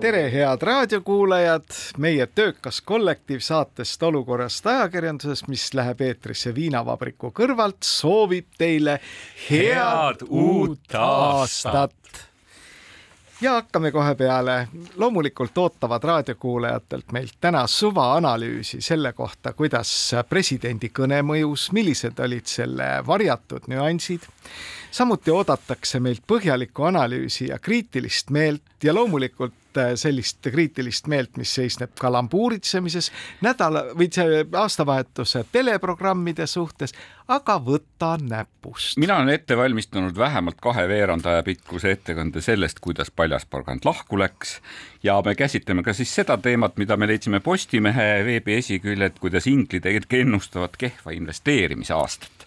tere, head raadiokuulajad, meie töökas kollektiiv saatest Olukorrast ajakirjanduses, mis läheb eetrisse viinavabriku kõrvalt, soovib teile head uut aastat. ja hakkame kohe peale. loomulikult ootavad raadiokuulajatelt meilt täna suvaanalüüsi selle kohta, kuidas presidendi kõne mõjus, millised olid selle varjatud nüansid samuti oodatakse meilt põhjalikku analüüsi ja kriitilist meelt ja loomulikult sellist kriitilist meelt, mis seisneb kalambuuritsemises nädala või see aastavahetuse teleprogrammide suhtes, aga võta näpust. mina olen ette valmistanud vähemalt kahe veerandaja pikkuse ettekande sellest, kuidas Paljasporgand lahku läks ja me käsitleme ka siis seda teemat, mida me leidsime Postimehe veebi esiküljelt, kuidas inglid ennustavad kehva investeerimisaastat.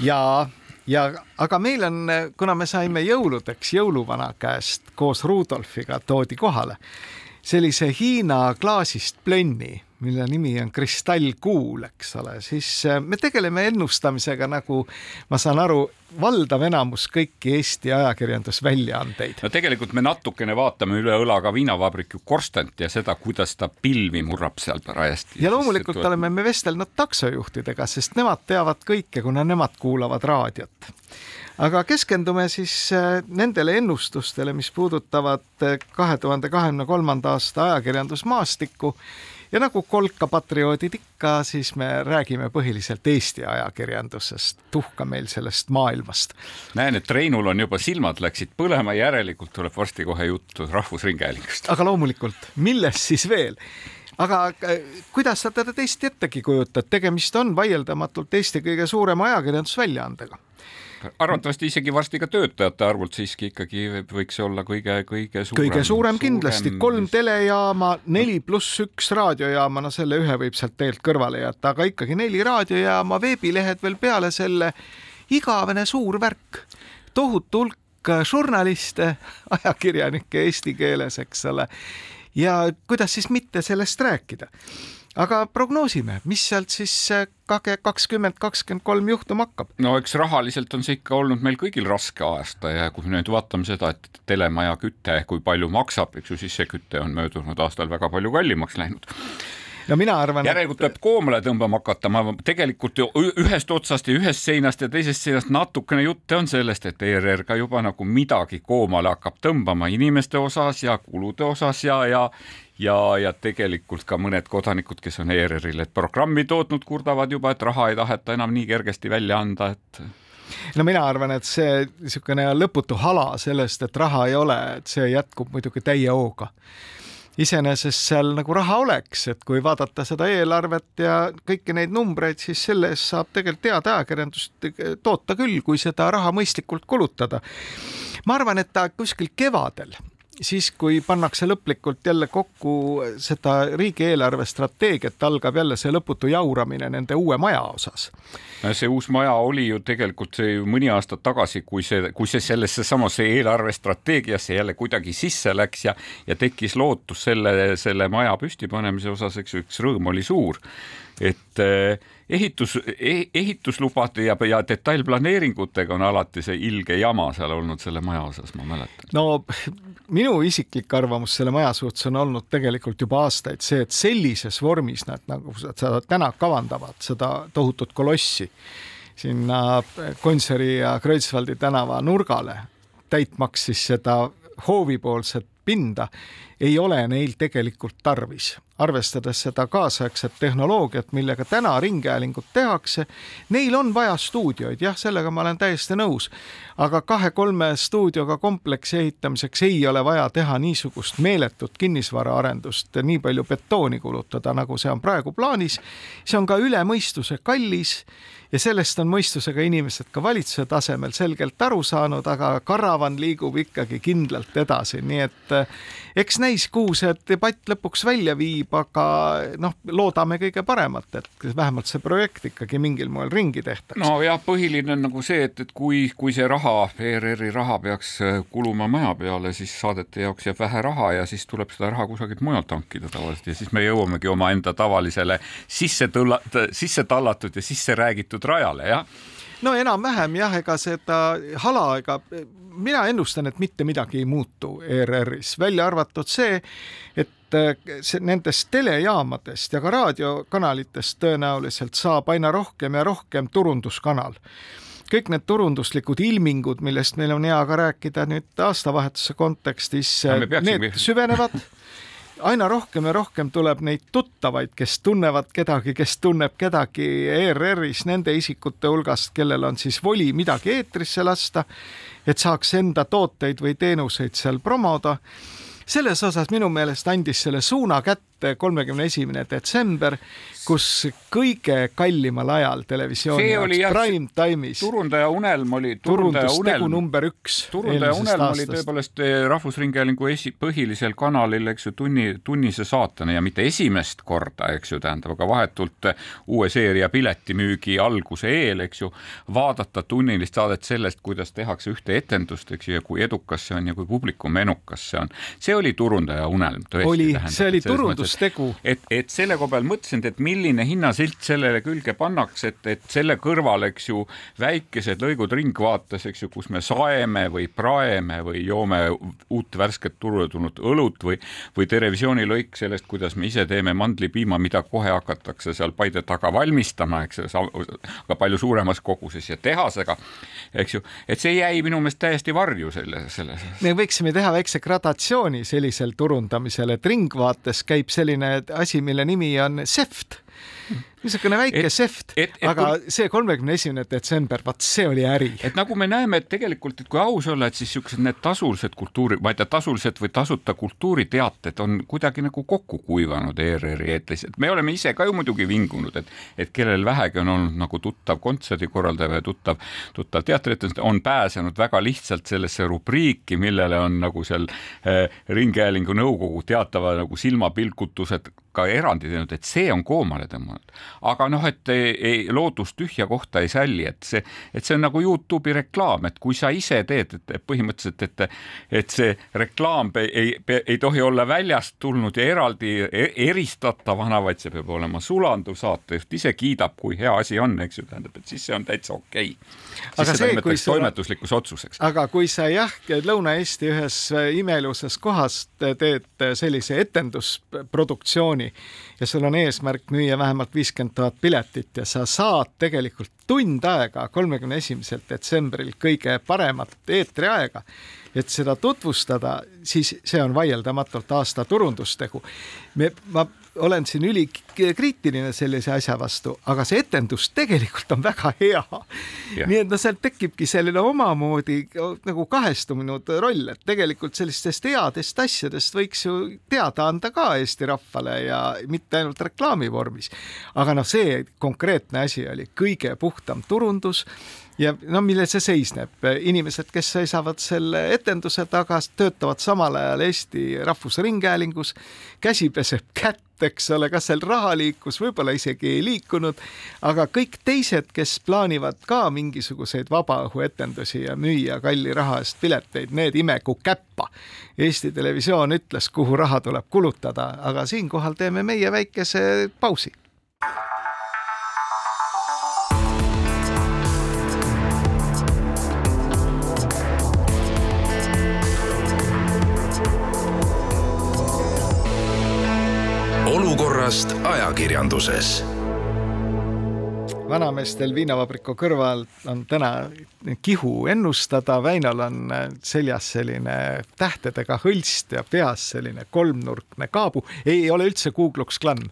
ja ja aga meil on, kuna me saime jõuludeks jõuluvana käest koos Rudolfiga toodi kohale sellise Hiina klaasist plönni, mille nimi on kristallkuul, eks ole, siis äh, me tegeleme ennustamisega nagu ma saan aru, valdav enamus kõiki Eesti ajakirjandusväljaandeid. no tegelikult me natukene vaatame üle õla ka viinavabriku korstent ja seda, kuidas ta pilvi murrab seal parajasti. ja loomulikult tuleb... oleme me vestelnud taksojuhtidega, sest nemad teavad kõike, kuna nemad kuulavad raadiot aga keskendume siis äh, nendele ennustustele, mis puudutavad äh, kahe tuhande kahekümne kolmanda aasta ajakirjandusmaastikku ja nagu kolkapatrioodid ikka, siis me räägime põhiliselt Eesti ajakirjandusest, tuhka meil sellest maailmast. näen, et Reinul on juba silmad läksid põlema, järelikult tuleb varsti kohe juttu Rahvusringhäälingust. aga loomulikult, millest siis veel? aga äh, kuidas sa teda teist ettegi kujutad, tegemist on vaieldamatult Eesti kõige suurema ajakirjandusväljaandega arvatavasti isegi varsti ka töötajate arvult siiski ikkagi võiks olla kõige-kõige suurem. kõige suurem kindlasti, kolm telejaama, neli pluss üks raadiojaama, no selle ühe võib sealt tegelikult kõrvale jätta, aga ikkagi neli raadiojaama, veebilehed veel peale selle. igavene suur värk, tohutu hulk žurnaliste, ajakirjanikke eesti keeles, eks ole. ja kuidas siis mitte sellest rääkida aga prognoosime, mis sealt siis äh, kakskümmend, kakskümmend kolm juhtuma hakkab? no eks rahaliselt on see ikka olnud meil kõigil raske aasta ja kui me nüüd vaatame seda, et telemaja küte, kui palju maksab, eks ju, siis see küte on möödunud aastal väga palju kallimaks läinud no mina arvan, järelikult et... peab koomale tõmbama hakata, ma tegelikult ju ühest otsast ja ühest seinast ja teisest seinast natukene jutte on sellest, et ERR ka juba nagu midagi koomale hakkab tõmbama inimeste osas ja kulude osas ja, ja ja, ja tegelikult ka mõned kodanikud, kes on ERR-ile programmi tootnud, kurdavad juba, et raha ei taheta enam nii kergesti välja anda, et no mina arvan, et see niisugune lõputu hala sellest, et raha ei ole, et see jätkub muidugi täie hooga iseenesest seal nagu raha oleks, et kui vaadata seda eelarvet ja kõiki neid numbreid, siis selle eest saab tegelikult head ajakirjandust toota küll, kui seda raha mõistlikult kulutada. ma arvan, et ta kuskil kevadel siis, kui pannakse lõplikult jälle kokku seda riigieelarve strateegiat, algab jälle see lõputu jauramine nende uue maja osas. see uus maja oli ju tegelikult see mõni aasta tagasi, kui see, kui see sellesse samasse eelarvestrateegiasse jälle kuidagi sisse läks ja, ja tekkis lootus selle, selle maja püstipanemise osas, eks ju, üks rõõm oli suur et eh, ehitus eh,, ehituslubade ja, ja detailplaneeringutega on alati see ilge jama seal olnud selle maja osas, ma mäletan. no minu isiklik arvamus selle maja suhtes on olnud tegelikult juba aastaid see, et sellises vormis nad nagu seda täna kavandavad, seda tohutut kolossi sinna Gonsiori ja Kreutzwaldi tänava nurgale, täitmaks siis seda hoovipoolset pinda, ei ole neil tegelikult tarvis arvestades seda kaasaegset tehnoloogiat, millega täna ringhäälingut tehakse, neil on vaja stuudioid, jah, sellega ma olen täiesti nõus, aga kahe-kolme stuudioga kompleksi ehitamiseks ei ole vaja teha niisugust meeletut kinnisvaraarendust, nii palju betooni kulutada, nagu see on praegu plaanis. see on ka üle mõistuse kallis ja sellest on mõistusega inimesed ka valitsuse tasemel selgelt aru saanud, aga karavan liigub ikkagi kindlalt edasi, nii et eh, eks näis, kuhu see debatt lõpuks välja viib aga noh, loodame kõige paremat, et vähemalt see projekt ikkagi mingil moel ringi tehtaks. nojah, põhiline on nagu see, et, et kui, kui see raha, ERR-i raha peaks äh, kuluma maja peale, siis saadete jaoks jääb vähe raha ja siis tuleb seda raha kusagilt mujalt hankida tavaliselt ja siis me jõuamegi omaenda tavalisele sisse tõlla-, sisse tallatud ja sisse räägitud rajale, jah? No enam-vähem jah, ega seda hala, ega mina ennustan, et mitte midagi ei muutu ERR-is, välja arvatud see, et see nendest telejaamadest ja ka raadiokanalitest tõenäoliselt saab aina rohkem ja rohkem turunduskanal. Kõik need turunduslikud ilmingud, millest meil on hea ka rääkida nüüd aastavahetuse kontekstis, need süvenevad aina rohkem ja rohkem tuleb neid tuttavaid, kes tunnevad kedagi, kes tunneb kedagi ERR-is nende isikute hulgast, kellel on siis voli midagi eetrisse lasta, et saaks enda tooteid või teenuseid seal promoda. Selles osas minu meelest andis selle suuna kätte kolmekümne esimene detsember, kus kõige kallimal ajal televisiooni jaoks prime time'is. turundaja unelm oli. turundustegu number üks. turundaja unelm aastast. oli tõepoolest eh, Rahvusringhäälingu esi, põhilisel kanalil, eks ju, tunni, tunnise saatena ja mitte esimest korda, eks ju, tähendab, aga vahetult eh, uue seeria piletimüügi alguse eel, eks ju, vaadata tunnilist saadet sellest, kuidas tehakse ühte etendust, eks ju, ja kui edukas see on ja kui publikum enukas see on. see oli turundaja unelm tõesti. oli, see oli turundustegu. et, et selle koha peal mõtlesin, et milline hinnasilt sellele külge pannakse, et, et selle kõrval, eks ju, väikesed lõigud Ringvaates, eks ju, kus me saeme või praeme või joome uut värsket turule tulnud õlut või, või Terevisiooni lõik sellest, kuidas me ise teeme mandlipiima, mida kohe hakatakse seal Paide taga valmistama, eks ju, aga palju suuremas koguses ja tehasega, eks ju, et see jäi minu meelest täiesti varju selle, selle. me võiksime teha väikse gradatsiooni sellisel turundamisel, et Ringvaates käib selline asi, mille nimi on SEFT niisugune väike et, seft, aga kui... see kolmekümne esimene detsember, vaat see oli äri. et nagu me näeme, et tegelikult, et kui aus olla, et siis niisugused need tasulised kultuuri, ma ei tea, tasulised või tasuta kultuuriteated on kuidagi nagu kokku kuivanud ERR-i eetris, et me oleme ise ka ju muidugi vingunud, et et kellel vähegi on olnud nagu tuttav kontserdikorraldaja või tuttav, tuttav teatrietendus, on pääsenud väga lihtsalt sellesse rubriiki, millele on nagu seal äh, Ringhäälingu nõukogu teatava nagu silmapilkutused ka erandi teinud, et see on koomale tõmmanud aga noh, et ei, ei, loodus tühja kohta ei salli, et see, et see on nagu Youtube'i reklaam, et kui sa ise teed, et põhimõtteliselt, et, et see reklaam ei, ei, ei tohi olla väljast tulnud ja eraldi e, eristatavana, vaid see peab olema sulanduv, saatejuht ise kiidab, kui hea asi on, eks ju, tähendab, et siis see on täitsa okei okay.. aga see, kui sa toimetuslikuks otsuseks. aga kui sa jah, Lõuna-Eesti ühes imeilusas kohas teed sellise etendusproduktsiooni ja sul on eesmärk müüa vähemalt viiskümmend tuhat piletit ja sa saad tegelikult tund aega, kolmekümne esimesel detsembril kõige paremat eetriaega, et seda tutvustada, siis see on vaieldamatult aasta turundustegu. me, ma olen siin ülikriitiline sellise asja vastu, aga see etendus tegelikult on väga hea yeah.. nii et noh, sealt tekibki selline omamoodi nagu kahestunud roll, et tegelikult sellistest headest asjadest võiks ju teada anda ka Eesti rahvale ja mitte ainult reklaami vormis. aga noh, see konkreetne asi oli kõige puhtam turundus ja no milles see seisneb, inimesed, kes seisavad selle etenduse taga, töötavad samal ajal Eesti Rahvusringhäälingus, käsi peseb kätt, eks ole, kas seal raha liikus, võib-olla isegi ei liikunud, aga kõik teised, kes plaanivad ka mingisuguseid vabaõhuetendusi ja müüa kalli raha eest pileteid, need imegu käppa. Eesti Televisioon ütles, kuhu raha tuleb kulutada, aga siinkohal teeme meie väikese pausi olukorrast ajakirjanduses vanameestel viinavabriku kõrval on täna kihu ennustada, Väinol on seljas selline tähtedega hõlst ja peas selline kolmnurkne kaabu, ei ole üldse Ku Klux Klan.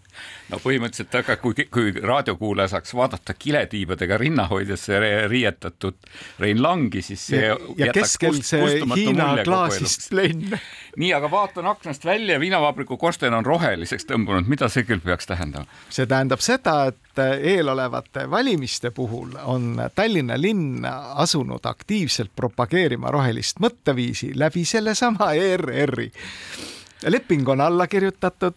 no põhimõtteliselt, aga kui, kui raadiokuulaja saaks vaadata kiletiibadega rinnahoidjasse riietatud Rein Langi, siis see ja, ja keskel see Hiina klaasist plenn. nii, aga vaatan aknast välja, viinavabriku korsten on roheliseks tõmbunud, mida see küll peaks tähendama? see tähendab seda, et eelolevate valimiste puhul on Tallinna linn asunud aktiivselt propageerima rohelist mõtteviisi läbi sellesama ERR-i leping on alla kirjutatud,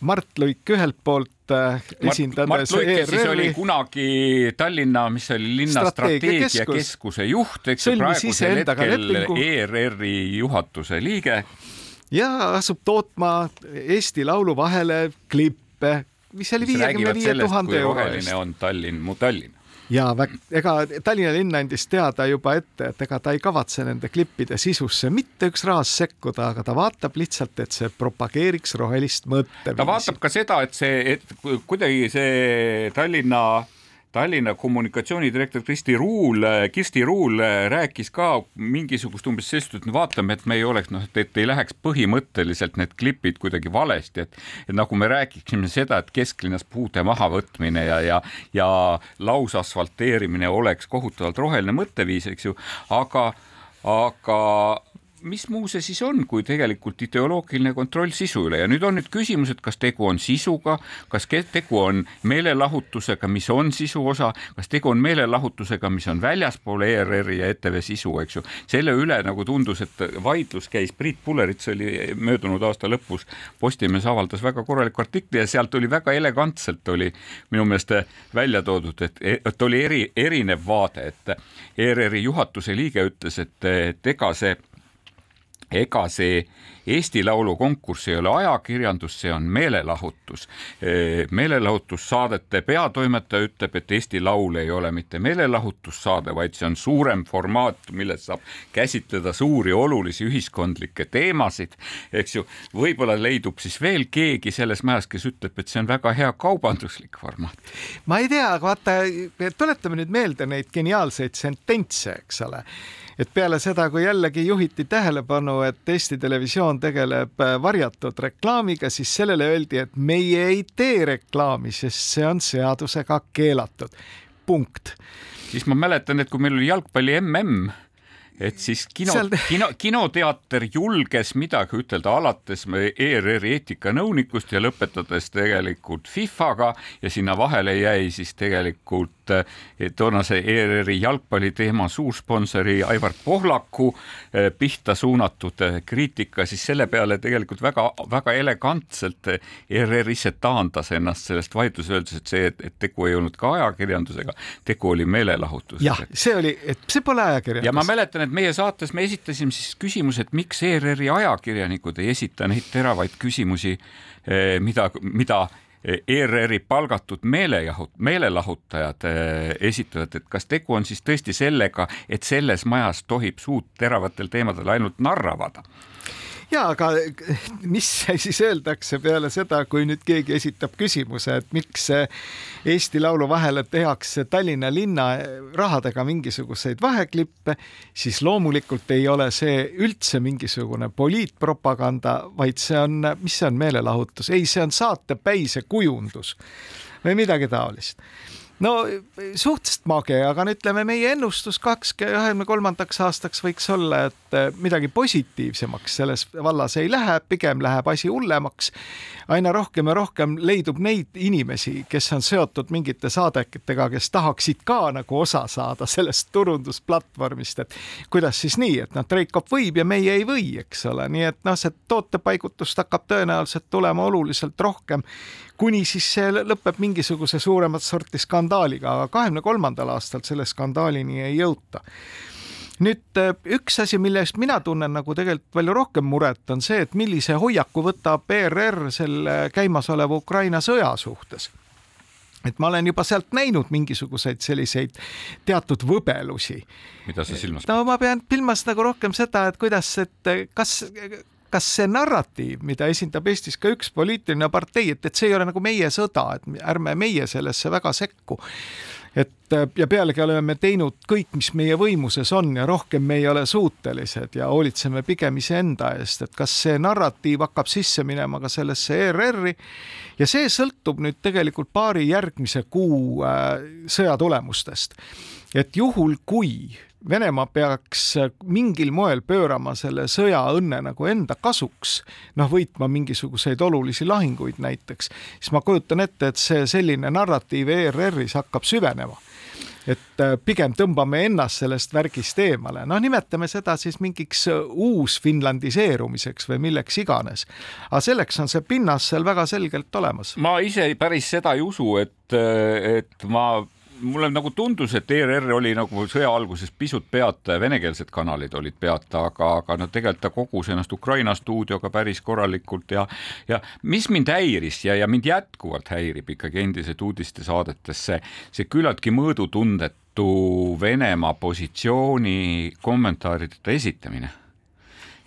Mart Luik ühelt poolt äh, esindades Mart Luik, kes siis oli kunagi Tallinna, mis see oli, linna strateegiakeskuse juht, eks ju, praegusel hetkel ERR-i juhatuse liige. ja asub tootma Eesti Laulu vahele klippe, mis oli viiekümne viie tuhande euro eest. on Tallinn, mu Tallinn ja ega Tallinna linn andis teada juba ette, et ega ta ei kavatse nende klippide sisusse mitte üks raas sekkuda, aga ta vaatab lihtsalt, et see propageeriks rohelist mõtteviisi. ta vaatab ka seda, et see, et kuidagi see Tallinna Tallinna kommunikatsioonidirektor Kristi Ruul, Kirsti Ruul rääkis ka mingisugust umbes sellist, et vaatame, et me ei oleks noh, et ei läheks põhimõtteliselt need klipid kuidagi valesti, et, et nagu me räägiksime seda, et kesklinnas puude mahavõtmine ja, ja, ja lausasfalteerimine oleks kohutavalt roheline mõtteviis, eks ju, aga, aga mis muu see siis on, kui tegelikult ideoloogiline kontroll sisu üle ja nüüd on nüüd küsimus, et kas tegu on sisuga, kas tegu on meelelahutusega, mis on sisu osa, kas tegu on meelelahutusega, mis on väljaspool ERR-i ja ETV sisu, eks ju. selle üle nagu tundus, et vaidlus käis, Priit Pulerits oli möödunud aasta lõpus, Postimees avaldas väga korraliku artikli ja sealt oli väga elegantselt oli minu meelest välja toodud, et, et oli eri, erinev vaade, et ERR-i juhatuse liige ütles, et, et ega see ega see Eesti Laulu konkurss ei ole ajakirjandus, see on meelelahutus. meelelahutussaadete peatoimetaja ütleb, et Eesti Laul ei ole mitte meelelahutussaade, vaid see on suurem formaat, milles saab käsitleda suuri olulisi ühiskondlikke teemasid, eks ju. võib-olla leidub siis veel keegi selles majas, kes ütleb, et see on väga hea kaubanduslik formaat. ma ei tea, aga vaata, tuletame nüüd meelde neid geniaalseid sententse, eks ole et peale seda, kui jällegi juhiti tähelepanu, et Eesti Televisioon tegeleb äh, varjatud reklaamiga, siis sellele öeldi, et meie ei tee reklaami, sest see on seadusega keelatud. punkt. siis ma mäletan, et kui meil oli jalgpalli mm et siis kino Seal..., kino, kinoteater julges midagi ütelda alates ERR-i eetikanõunikust ja lõpetades tegelikult FIFA-ga ja sinna vahele jäi siis tegelikult eh, toonase ERR-i jalgpalliteema suursponsori Aivar Pohlaku eh, pihta suunatud eh, kriitika, siis selle peale tegelikult väga-väga elegantselt ERR ise taandas ennast sellest vaidlusest, öeldes, et see, et tegu ei olnud ka ajakirjandusega, tegu oli meelelahutusega. jah, see oli, et see pole ajakirjandus. ja ma mäletan, et et meie saates me esitasime siis küsimuse, et miks ERR-i ajakirjanikud ei esita neid teravaid küsimusi, eh, mida, mida ERR-i palgatud meelejahut-, meelelahutajad eh, esitavad, et kas tegu on siis tõesti sellega, et selles majas tohib suud teravatel teemadel ainult narra avada ja aga mis siis öeldakse peale seda, kui nüüd keegi esitab küsimuse, et miks Eesti Laulu vahele tehakse Tallinna linna rahadega mingisuguseid vaheklippe, siis loomulikult ei ole see üldse mingisugune poliitpropaganda, vaid see on, mis see on, meelelahutus, ei, see on saatepäise kujundus või midagi taolist no suhteliselt mage, aga no ütleme, meie ennustus kaks, kahekümne kolmandaks aastaks võiks olla, et eh, midagi positiivsemaks selles vallas ei lähe, pigem läheb asi hullemaks. aina rohkem ja rohkem leidub neid inimesi, kes on seotud mingite saadetega, kes tahaksid ka nagu osa saada sellest turundusplatvormist, et kuidas siis nii, et noh, Treikop võib ja meie ei või, eks ole, nii et noh, see tootepaigutust hakkab tõenäoliselt tulema oluliselt rohkem kuni siis see lõpeb mingisuguse suuremat sorti skandaaliga, aga kahekümne kolmandal aastal selle skandaalini ei jõuta nüüd äh, üks asi, mille eest mina tunnen nagu tegelikult palju rohkem muret, on see, et millise hoiaku võtab ERR selle käimasoleva Ukraina sõja suhtes et ma olen juba sealt näinud mingisuguseid selliseid teatud võbelusi. mida sa silmas pead? no ma pean silmas nagu rohkem seda, et kuidas, et kas kas see narratiiv, mida esindab Eestis ka üks poliitiline partei, et, et see ei ole nagu meie sõda, et ärme meie sellesse väga sekku. et ja pealegi oleme me teinud kõik, mis meie võimuses on ja rohkem me ei ole suutelised ja hoolitseme pigem iseenda eest, et kas see narratiiv hakkab sisse minema ka sellesse ERR-i ja see sõltub nüüd tegelikult paari järgmise kuu äh, sõja tulemustest. et juhul, kui Venemaa peaks mingil moel pöörama selle sõja õnne nagu enda kasuks, noh, võitma mingisuguseid olulisi lahinguid näiteks, siis ma kujutan ette, et see selline narratiiv ERR-is hakkab süvenema et äh, pigem tõmbame ennast sellest värgist eemale, noh, nimetame seda siis mingiks äh, uusfinlandiseerumiseks või milleks iganes. aga selleks on see pinnas seal väga selgelt olemas. ma ise päris seda ei usu, et, et ma mulle nagu tundus, et ERR oli nagu sõja alguses pisut peata ja venekeelsed kanalid olid peata, aga, aga no tegelikult ta kogus ennast Ukraina stuudioga päris korralikult ja ja mis mind häiris ja, ja mind jätkuvalt häirib ikkagi endiselt uudistesaadetes see, see küllaltki mõõdutundetu Venemaa positsiooni kommentaarideta esitamine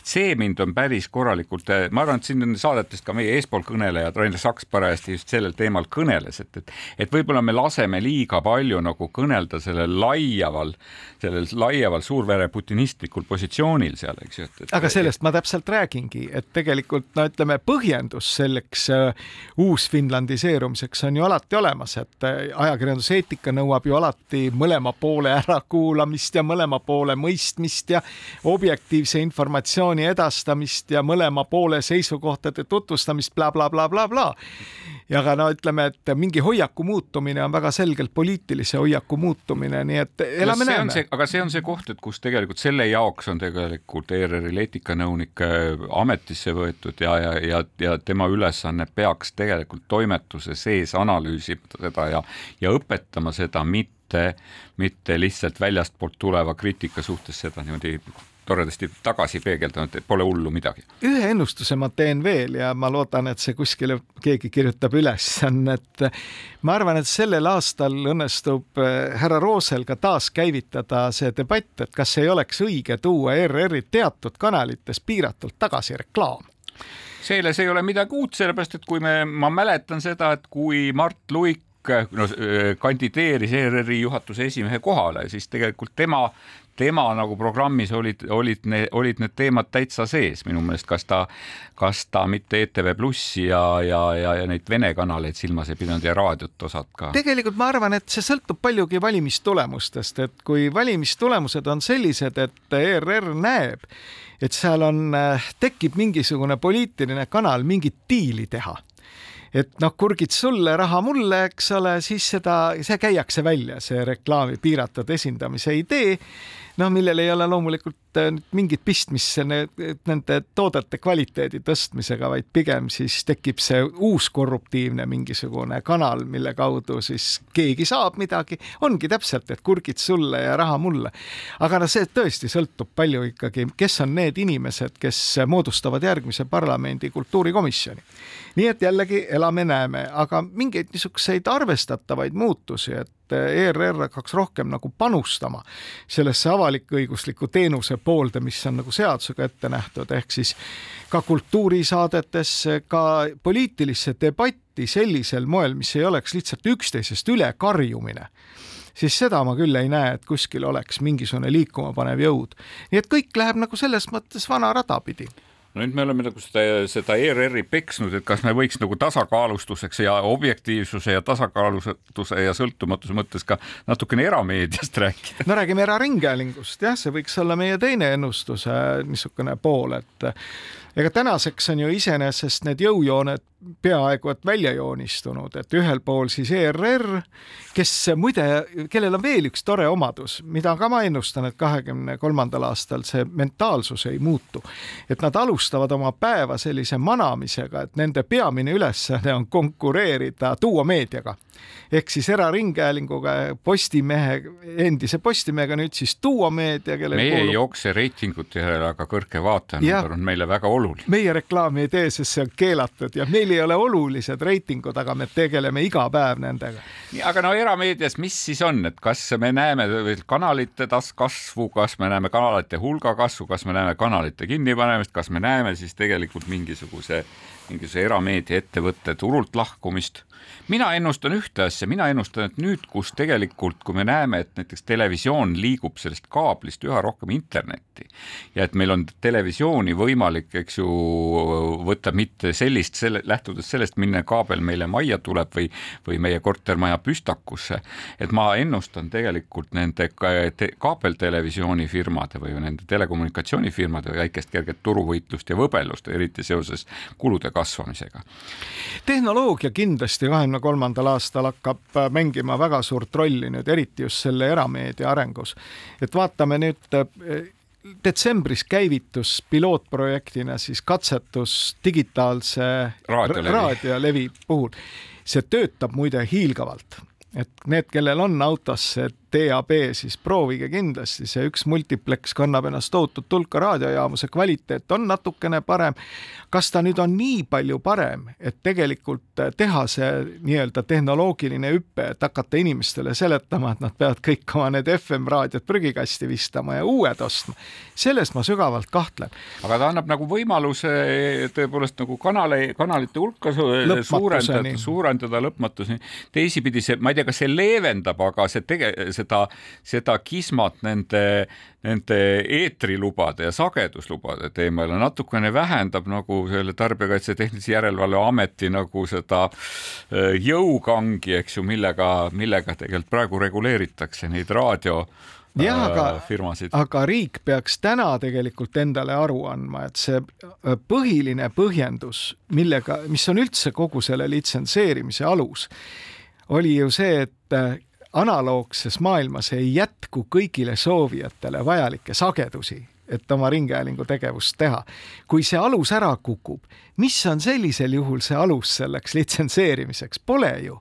see mind on päris korralikult, ma arvan, et siin on saadetest ka meie eespool kõnelejad, Rainer Saks parajasti just sellel teemal kõneles, et, et, et võib-olla me laseme liiga palju nagu kõnelda sellel laieval, sellel laieval suurvere putinistlikul positsioonil seal, eks ju. aga sellest ma täpselt räägingi, et tegelikult no ütleme, põhjendus selleks uh, uusfinlandiseerumiseks on ju alati olemas, et uh, ajakirjanduseetika nõuab ju alati mõlema poole ärakuulamist ja mõlema poole mõistmist ja objektiivse informatsiooni informatsiooni edastamist ja mõlema poole seisukohtade tutvustamist bla, bla, blablabla bla. ja ka no ütleme, et mingi hoiaku muutumine on väga selgelt poliitilise hoiaku muutumine, nii et elame no, näeme. aga see on see koht, et kus tegelikult selle jaoks on tegelikult ERR-il eetikanõunik ametisse võetud ja, ja, ja, ja tema ülesanne peaks tegelikult toimetuse sees analüüsima seda ja, ja õpetama seda, mitte, mitte lihtsalt väljastpoolt tuleva kriitika suhtes seda niimoodi toredasti tagasi peegeldanud, et pole hullu midagi. ühe ennustuse ma teen veel ja ma loodan, et see kuskile keegi kirjutab üles, on, et ma arvan, et sellel aastal õnnestub eh, härra Roosel ka taaskäivitada see debatt, et kas ei oleks õige tuua ERR-i teatud kanalites piiratult tagasi reklaam selles ei ole midagi uut, sellepärast et kui me, ma mäletan seda, et kui Mart Luik no, eh, kandideeris ERR-i juhatuse esimehe kohale, siis tegelikult tema tema nagu programmis olid, olid olid need teemad täitsa sees minu meelest, kas ta, kas ta mitte ETV Plussi ja, ja, ja, ja neid Vene kanaleid silmas ei pidanud ja raadiot osad ka? tegelikult ma arvan, et see sõltub paljugi valimistulemustest, et kui valimistulemused on sellised, et ERR näeb, et seal on, tekib mingisugune poliitiline kanal mingit diili teha et noh, kurgid sulle, raha mulle, eks ole, siis seda, see käiakse välja, see reklaami piiratud esindamise idee noh, millel ei ole loomulikult äh, mingit pistmist nende toodete kvaliteedi tõstmisega, vaid pigem siis tekib see uus korruptiivne mingisugune kanal, mille kaudu siis keegi saab midagi, ongi täpselt, et kurgid sulle ja raha mulle. aga no see tõesti sõltub palju ikkagi, kes on need inimesed, kes moodustavad järgmise parlamendi kultuurikomisjoni. nii et jällegi elame-näeme, aga mingeid niisuguseid arvestatavaid muutusi, et ERR hakkaks rohkem nagu panustama sellesse avalik-õigusliku teenuse poolde, mis on nagu seadusega ette nähtud, ehk siis ka kultuurisaadetesse, ka poliitilisse debatti sellisel moel, mis ei oleks lihtsalt üksteisest üle karjumine siis seda ma küll ei näe, et kuskil oleks mingisugune liikuma panev jõud. nii et kõik läheb nagu selles mõttes vana rada pidi no nüüd me oleme nagu seda, seda ERR-i peksnud, et kas me võiks nagu tasakaalustuseks ja objektiivsuse ja tasakaalustuse ja sõltumatuse mõttes ka natukene erameediast rääkida. no räägime eraringhäälingust, jah, see võiks olla meie teine ennustuse niisugune pool, et ega tänaseks on ju iseenesest need jõujooned peaaegu et välja joonistunud, et ühel pool siis ERR, kes muide, kellel on veel üks tore omadus, mida ka ma ennustan, et kahekümne kolmandal aastal see mentaalsus ei muutu. et nad alustavad oma päeva sellise manamisega, et nende peamine ülesanne on konkureerida Duo meediaga ehk siis eraringhäälinguga, Postimehe, endise Postimehega, nüüd siis Duo meedia, kellel meie kuulub... ei jookse reitingute järele, aga kõrge vaatenumber on meile väga oluline. Meie reklaami ei tee, sest see on keelatud ja meil ei ole olulised reitingud, aga me tegeleme iga päev nendega. aga no erameedias, mis siis on, et kas me näeme kanalite kasvu, kas me näeme kanalite hulga kasvu, kas me näeme kanalite kinnipanemist, kas me näeme siis tegelikult mingisuguse mingisuguse erameediaettevõtte turult lahkumist. Mina ennustan ühte asja, mina ennustan, et nüüd, kus tegelikult, kui me näeme, et näiteks televisioon liigub sellest kaablist üha rohkem internetti ja et meil on televisiooni võimalik, eks ju, võtta mitte sellist, selle, lähtudes sellest, milline kaabel meile majja tuleb või, või meie kortermaja püstakusse. et ma ennustan tegelikult nende kaabeltelevisioonifirmade või nende telekommunikatsioonifirmade väikest kerget turuvõitlust ja võbelust, eriti seoses kulude kasvamisega. tehnoloogia kindlasti kahekümne kolmandal aastal hakkab mängima väga suurt rolli nüüd, eriti just selle erameedia arengus. et vaatame nüüd detsembris käivitus pilootprojektina siis katsetus digitaalse raadiolevi, raadiolevi puhul. see töötab muide hiilgavalt, et need, kellel on autos see DAB, siis proovige kindlasti, see üks multiplex kannab ennast tohutut hulka raadiojaamu, see kvaliteet on natukene parem. kas ta nüüd on nii palju parem, et tegelikult teha see nii-öelda tehnoloogiline hüpe, et hakata inimestele seletama, et nad peavad kõik oma need FM raadiod prügikasti vistama ja uued ostma, selles ma sügavalt kahtlen. aga ta annab nagu võimaluse tõepoolest nagu kanale, kanalite hulka suurendada, suurendada lõpmatuseni. teisipidi see, ma ei tea, kas see leevendab, aga see tege-, see seda, seda kismat nende, nende eetrilubade ja sageduslubade teemal ja natukene vähendab nagu selle Tarbijakaitse Tehnilise Järelevalve Ameti nagu seda äh, jõukangi, eks ju, millega, millega tegelikult praegu reguleeritakse neid raadio jah, aga, äh, aga riik peaks täna tegelikult endale aru andma, et see äh, põhiline põhjendus, millega, mis on üldse kogu selle litsenseerimise alus, oli ju see, et analoogses maailmas ei jätku kõigile soovijatele vajalikke sagedusi, et oma ringhäälingu tegevust teha. kui see alus ära kukub, mis on sellisel juhul see alus selleks litsenseerimiseks, pole ju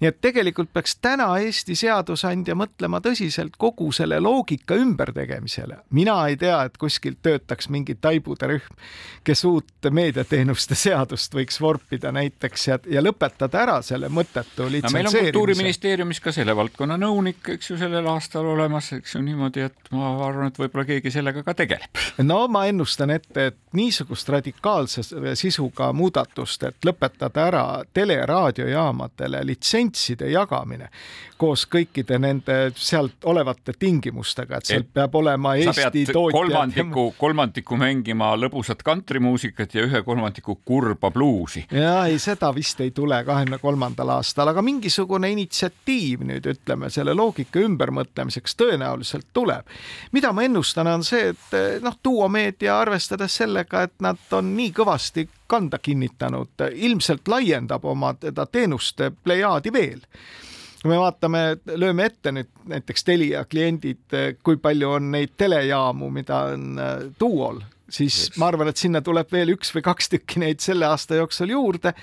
nii et tegelikult peaks täna Eesti seadusandja mõtlema tõsiselt kogu selle loogika ümbertegemisele. mina ei tea, et kuskilt töötaks mingi taibude rühm, kes uut meediateenuste seadust võiks vorpida näiteks ja, ja lõpetada ära selle mõttetu litsenseerimise no,. Kultuuriministeeriumis ka selle valdkonna nõunik, eks ju, sellel aastal olemas, eks ju niimoodi, et ma arvan, et võib-olla keegi sellega ka tegeleb. no ma ennustan ette, et niisugust radikaalse sisuga muudatust, et lõpetada ära tele-raadiojaamadele litsents litsentside jagamine koos kõikide nende sealt olevate tingimustega, et seal et peab olema Eesti tootjad. kolmandiku, kolmandiku mängima lõbusat kantrimuusikat ja ühe kolmandiku kurba bluusi. ja ei, seda vist ei tule kahekümne kolmandal aastal, aga mingisugune initsiatiiv nüüd ütleme selle loogika ümbermõtlemiseks tõenäoliselt tuleb. mida ma ennustan, on see, et noh, duomeedia arvestades sellega, et nad on nii kõvasti kanda kinnitanud, ilmselt laiendab oma teda teenuste plejaadi veel kui me vaatame, lööme ette nüüd näiteks Telia kliendid, kui palju on neid telejaamu, mida on äh, Duol, siis yes. ma arvan, et sinna tuleb veel üks või kaks tükki neid selle aasta jooksul juurde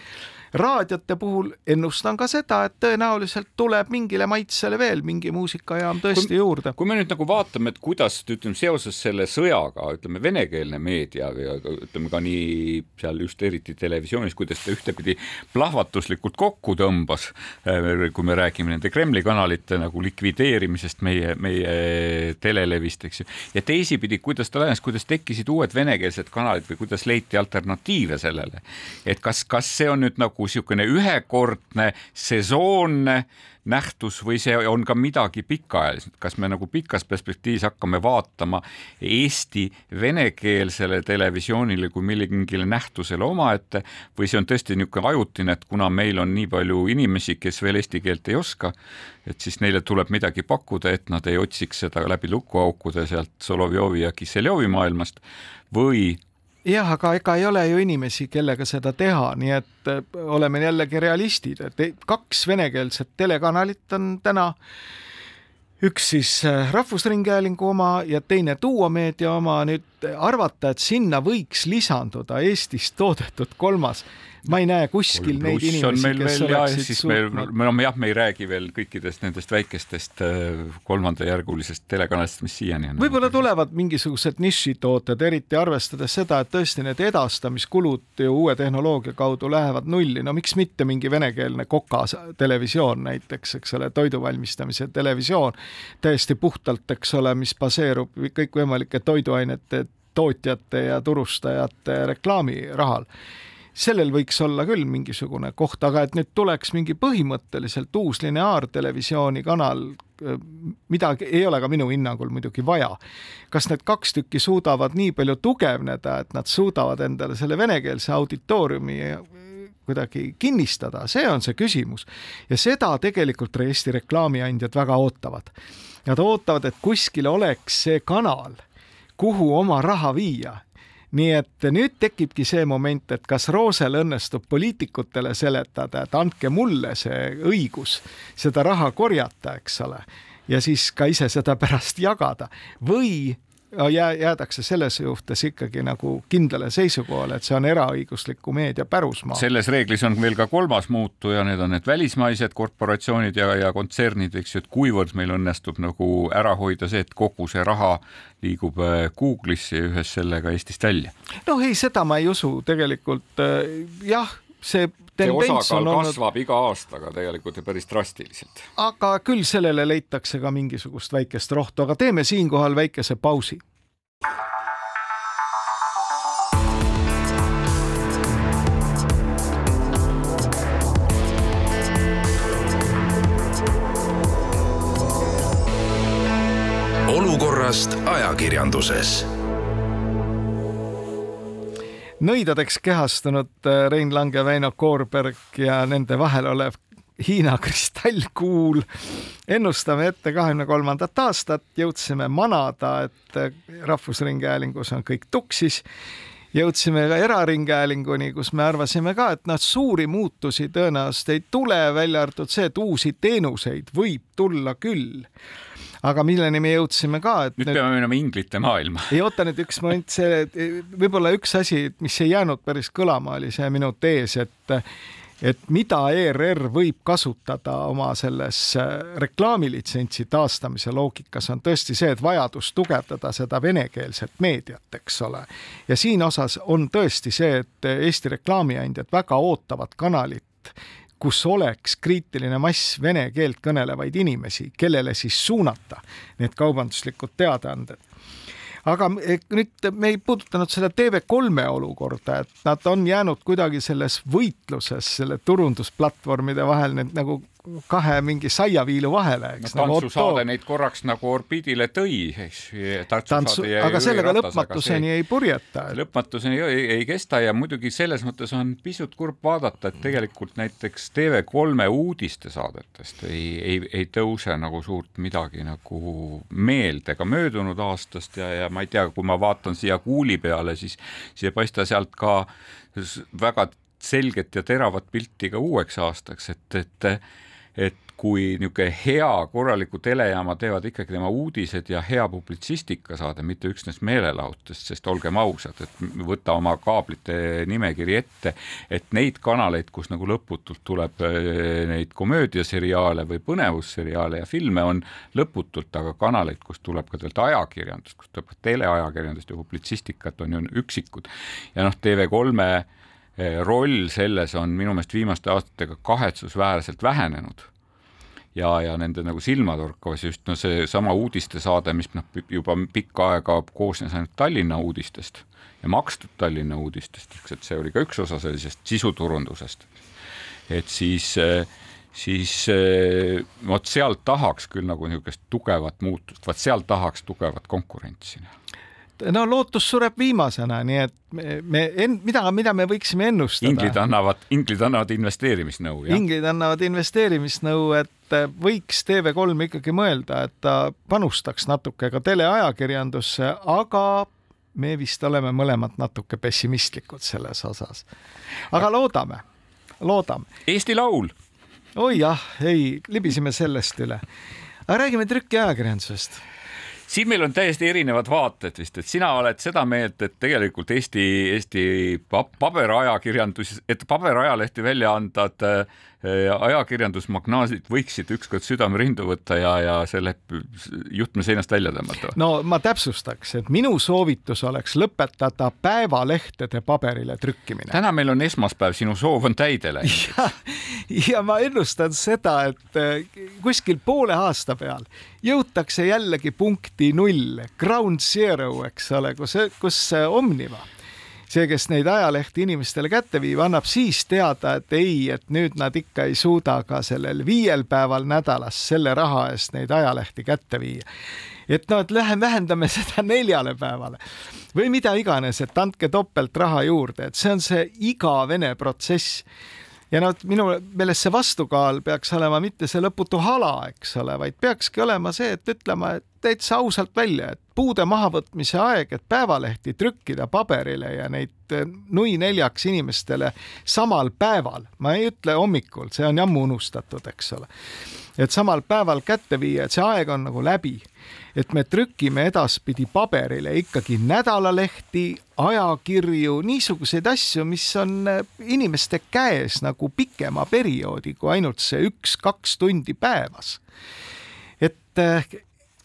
raadiote puhul ennustan ka seda, et tõenäoliselt tuleb mingile maitsele veel mingi muusikajaam tõesti kui, juurde. kui me nüüd nagu vaatame, et kuidas ütleme seoses selle sõjaga, ütleme venekeelne meedia ja ütleme ka nii seal just eriti televisioonis, kuidas ta ühtepidi plahvatuslikult kokku tõmbas, äh, kui me räägime nende Kremli kanalite nagu likvideerimisest meie, meie telelevist, eks ju, ja teisipidi, kuidas ta laienes, kuidas tekkisid uued venekeelsed kanalid või kuidas leiti alternatiive sellele, et kas, kas see on nüüd nagu nagu niisugune ühekordne sesoonne nähtus või see on ka midagi pikaajaliselt, kas me nagu pikas perspektiivis hakkame vaatama Eesti venekeelsele televisioonile kui millelegi nähtusele omaette või see on tõesti niisugune ajutine, et kuna meil on nii palju inimesi, kes veel eesti keelt ei oska, et siis neile tuleb midagi pakkuda, et nad ei otsiks seda läbi lukuaukude sealt Solovjovi ja Kisseljovi maailmast või jah, aga ega ei ole ju inimesi, kellega seda teha, nii et äh, oleme jällegi realistid, et kaks venekeelset telekanalit on täna. Üks siis äh, Rahvusringhäälingu oma ja teine Duo meedia oma, nüüd arvata, et sinna võiks lisanduda Eestis toodetud kolmas ma ei näe kuskil neid inimesi, kes oleksid suutnud. me, no jah, me ei räägi veel kõikidest nendest väikestest äh, kolmandajärgulisest telekanalist, mis siiani on. võib-olla tulevad mingisugused nišitooted, eriti arvestades seda, et tõesti need edastamiskulud ju uue tehnoloogia kaudu lähevad nulli, no miks mitte mingi venekeelne Koka televisioon näiteks, eks ole, toidu valmistamise televisioon, täiesti puhtalt, eks ole, mis baseerub kõikvõimalike toiduainete tootjate ja turustajate reklaamirahal sellel võiks olla küll mingisugune koht, aga et nüüd tuleks mingi põhimõtteliselt uus lineaartelevisiooni kanal, midagi ei ole ka minu hinnangul muidugi vaja. kas need kaks tükki suudavad nii palju tugevneda, et nad suudavad endale selle venekeelse auditooriumi kuidagi kinnistada, see on see küsimus. ja seda tegelikult Eesti reklaamiandjad väga ootavad. Nad ootavad, et kuskil oleks see kanal, kuhu oma raha viia nii et nüüd tekibki see moment, et kas Roosel õnnestub poliitikutele seletada, et andke mulle see õigus seda raha korjata, eks ole, ja siis ka ise seda pärast jagada. Või jää, jäädakse selles suhtes ikkagi nagu kindlale seisukohale, et see on eraõigusliku meedia pärusmaa. selles reeglis on veel ka kolmas muutuja, need on need välismaised korporatsioonid ja, ja kontsernid, eks ju, et kuivõrd meil õnnestub nagu ära hoida see, et kogu see raha liigub äh, Google'isse ja ühes sellega Eestist välja. noh, ei, seda ma ei usu tegelikult äh, jah see see osakaal olnud... kasvab iga aastaga tegelikult ju päris drastiliselt. aga küll sellele leitakse ka mingisugust väikest rohtu, aga teeme siinkohal väikese pausi. olukorrast ajakirjanduses nõidadeks kehastunud äh, Rein Lang ja Väino Koorberg ja nende vahel olev Hiina kristallkuul. ennustame ette kahekümne kolmandat aastat, jõudsime manada, et äh, Rahvusringhäälingus on kõik tuksis. Jõudsime ka eraringhäälinguni, kus me arvasime ka, et noh, suuri muutusi tõenäoliselt ei tule, välja arvatud see, et uusi teenuseid võib tulla küll aga milleni me jõudsime ka, et nüüd peame minema inglite maailma. ei oota nüüd üks moment, see võib-olla üks asi, mis ei jäänud päris kõlama, oli see minu tees, et et mida ERR võib kasutada oma selles äh, reklaamilitsentsi taastamise loogikas, on tõesti see, et vajadus tugevdada seda venekeelset meediat, eks ole. ja siin osas on tõesti see, et Eesti reklaamiandjad väga ootavad kanalit, kus oleks kriitiline mass vene keelt kõnelevaid inimesi, kellele siis suunata need kaubanduslikud teadaanded. Aga eh, nüüd me ei puudutanud seda TV3 olukorda, et nad on jäänud kuidagi selles võitluses selle turundusplatvormide vahel need nagu kahe mingi saiaviilu vahele, eks no,. tantsusaade nagu neid korraks nagu orbiidile tõi, eks. tantsu, aga sellega lõpmatuseni ei purjeta et.... lõpmatuseni ei, ei kesta ja muidugi selles mõttes on pisut kurb vaadata, et tegelikult näiteks TV3 uudistesaadetest ei, ei, ei tõuse nagu suurt midagi nagu meelde ka möödunud aastast ja, ja ma ei tea, kui ma vaatan siia kuuli peale, siis, siis ei paista sealt ka väga selget ja teravat pilti ka uueks aastaks, et, et et kui niisugune hea korraliku telejaama teevad ikkagi tema uudised ja hea publitsistikasaade, mitte üksnes meelelahutust, sest olgem ausad, et võta oma kaablite nimekiri ette, et neid kanaleid, kus nagu lõputult tuleb äh, neid komöödiaseriaale või põnevusseriaale ja filme on lõputult, aga kanaleid, kust tuleb ka tegelikult ajakirjandust, kust tuleb teleajakirjandust ja publitsistikat, on ju üksikud. ja noh, TV3-e Eh, roll selles on minu meelest viimaste aastatega kahetsusväärselt vähenenud ja, ja nende nagu silmatorkavas just no seesama uudistesaade, mis noh, juba pikka aega koosnes ainult Tallinna uudistest ja makstud Tallinna uudistest, eks, et see oli ka üks osa sellisest sisuturundusest. et siis, eh, siis eh, vot sealt tahaks küll nagu niisugust tugevat muutust, vot sealt tahaks tugevat konkurentsi no lootus sureb viimasena, nii et me, me, mida, mida me võiksime ennustada? inglid annavad, inglid annavad investeerimisnõu, jah? inglid annavad investeerimisnõu, et võiks TV3 ikkagi mõelda, et ta panustaks natuke ka teleajakirjandusse, aga me vist oleme mõlemad natuke pessimistlikud selles osas. aga loodame, loodame. Eesti Laul. oi jah, ei, libisime sellest üle. aga räägime trükiajakirjandusest siin meil on täiesti erinevad vaated vist, et sina oled seda meelt, et tegelikult Eesti, Eesti paberajakirjandus, et paberajalehti välja andvad äh, ajakirjandusmagnaasid võiksid ükskord südame rindu võtta ja, ja selle juhtme seinast välja tõmmata? no ma täpsustaks, et minu soovitus oleks lõpetada päevalehtede paberile trükkimine. täna meil on esmaspäev, sinu soov on täide läinud. ja, ma ennustan seda, et äh, kuskil poole aasta peal jõutakse jällegi punkti null, ground zero, eks ole, kus, kus Omniva see, kes neid ajalehti inimestele kätte viib, annab siis teada, et ei, et nüüd nad ikka ei suuda ka sellel viiel päeval nädalas selle raha eest neid ajalehti kätte viia. et noh, et lähme vähendame seda neljale päevale või mida iganes, et andke topelt raha juurde, et see on see igavene protsess ja noh, minu meelest see vastukaal peaks olema mitte see lõputu hala, eks ole, vaid peakski olema see, et ütlema, et täitsa ausalt välja, et puude mahavõtmise aeg, et päevalehti trükkida paberile ja neid eh, nui neljaks inimestele samal päeval, ma ei ütle hommikul, see on ammu unustatud, eks ole. et samal päeval kätte viia, et see aeg on nagu läbi et me trükime edaspidi paberile ikkagi nädalalehti, ajakirju, niisuguseid asju, mis on äh, inimeste käes nagu pikema perioodi kui ainult see üks-kaks tundi päevas. et äh,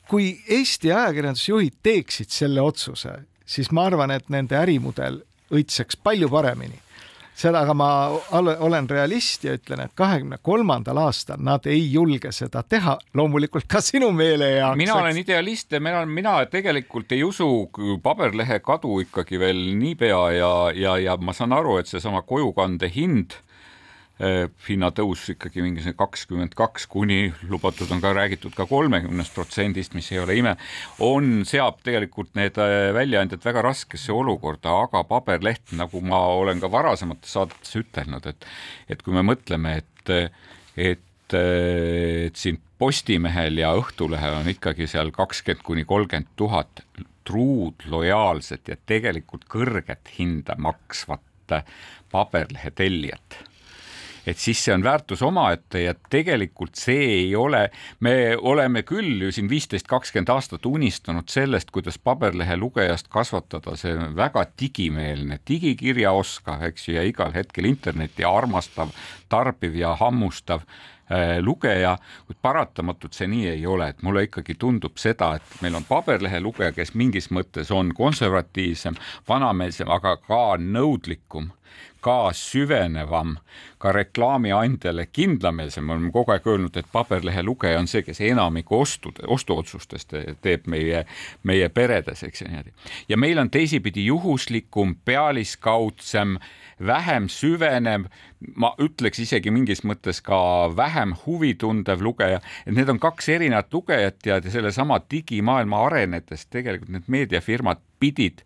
kui Eesti ajakirjandusjuhid teeksid selle otsuse, siis ma arvan, et nende ärimudel õitseks palju paremini seda, aga ma olen realist ja ütlen, et kahekümne kolmandal aastal nad ei julge seda teha, loomulikult ka sinu meele heaks. mina olen idealist ja mina, mina tegelikult ei usu paberlehe kadu ikkagi veel niipea ja, ja, ja ma saan aru, et seesama kojukande hind hinnatõus ikkagi mingisugune kakskümmend kaks kuni lubatud on ka räägitud ka kolmekümnest protsendist, mis ei ole ime, on, seab tegelikult need eh, väljaandjad väga raskesse olukorda, aga paberleht, nagu ma olen ka varasemates saadetes ütelnud, et et kui me mõtleme, et, et, et siin Postimehel ja Õhtulehel on ikkagi seal kakskümmend kuni kolmkümmend tuhat truud, lojaalset ja tegelikult kõrget hinda maksvat paberlehe tellijat et siis see on väärtus omaette ja tegelikult see ei ole, me oleme küll ju siin viisteist, kakskümmend aastat unistanud sellest, kuidas paberlehe lugejast kasvatada see väga digimeelne, digikirjaoskav, eks ju, ja igal hetkel internetti armastav, tarbiv ja hammustav äh, lugeja, kuid paratamatult see nii ei ole, et mulle ikkagi tundub seda, et meil on paberlehe lugeja, kes mingis mõttes on konservatiivsem, vanameelsem, aga ka nõudlikum ka süvenevam, ka reklaamiandjale kindlameelsem, me oleme kogu aeg öelnud, et paberlehe lugeja on see, kes enamiku ostude, ostuotsustest teeb meie, meie peredes, eks ju niimoodi. ja meil on teisipidi juhuslikum, pealiskaudsem, vähem süvenev, ma ütleks isegi mingis mõttes ka vähem huvitundev lugeja, et need on kaks erinevat lugejat ja sellesama digimaailma arenedes tegelikult need meediafirmad pidid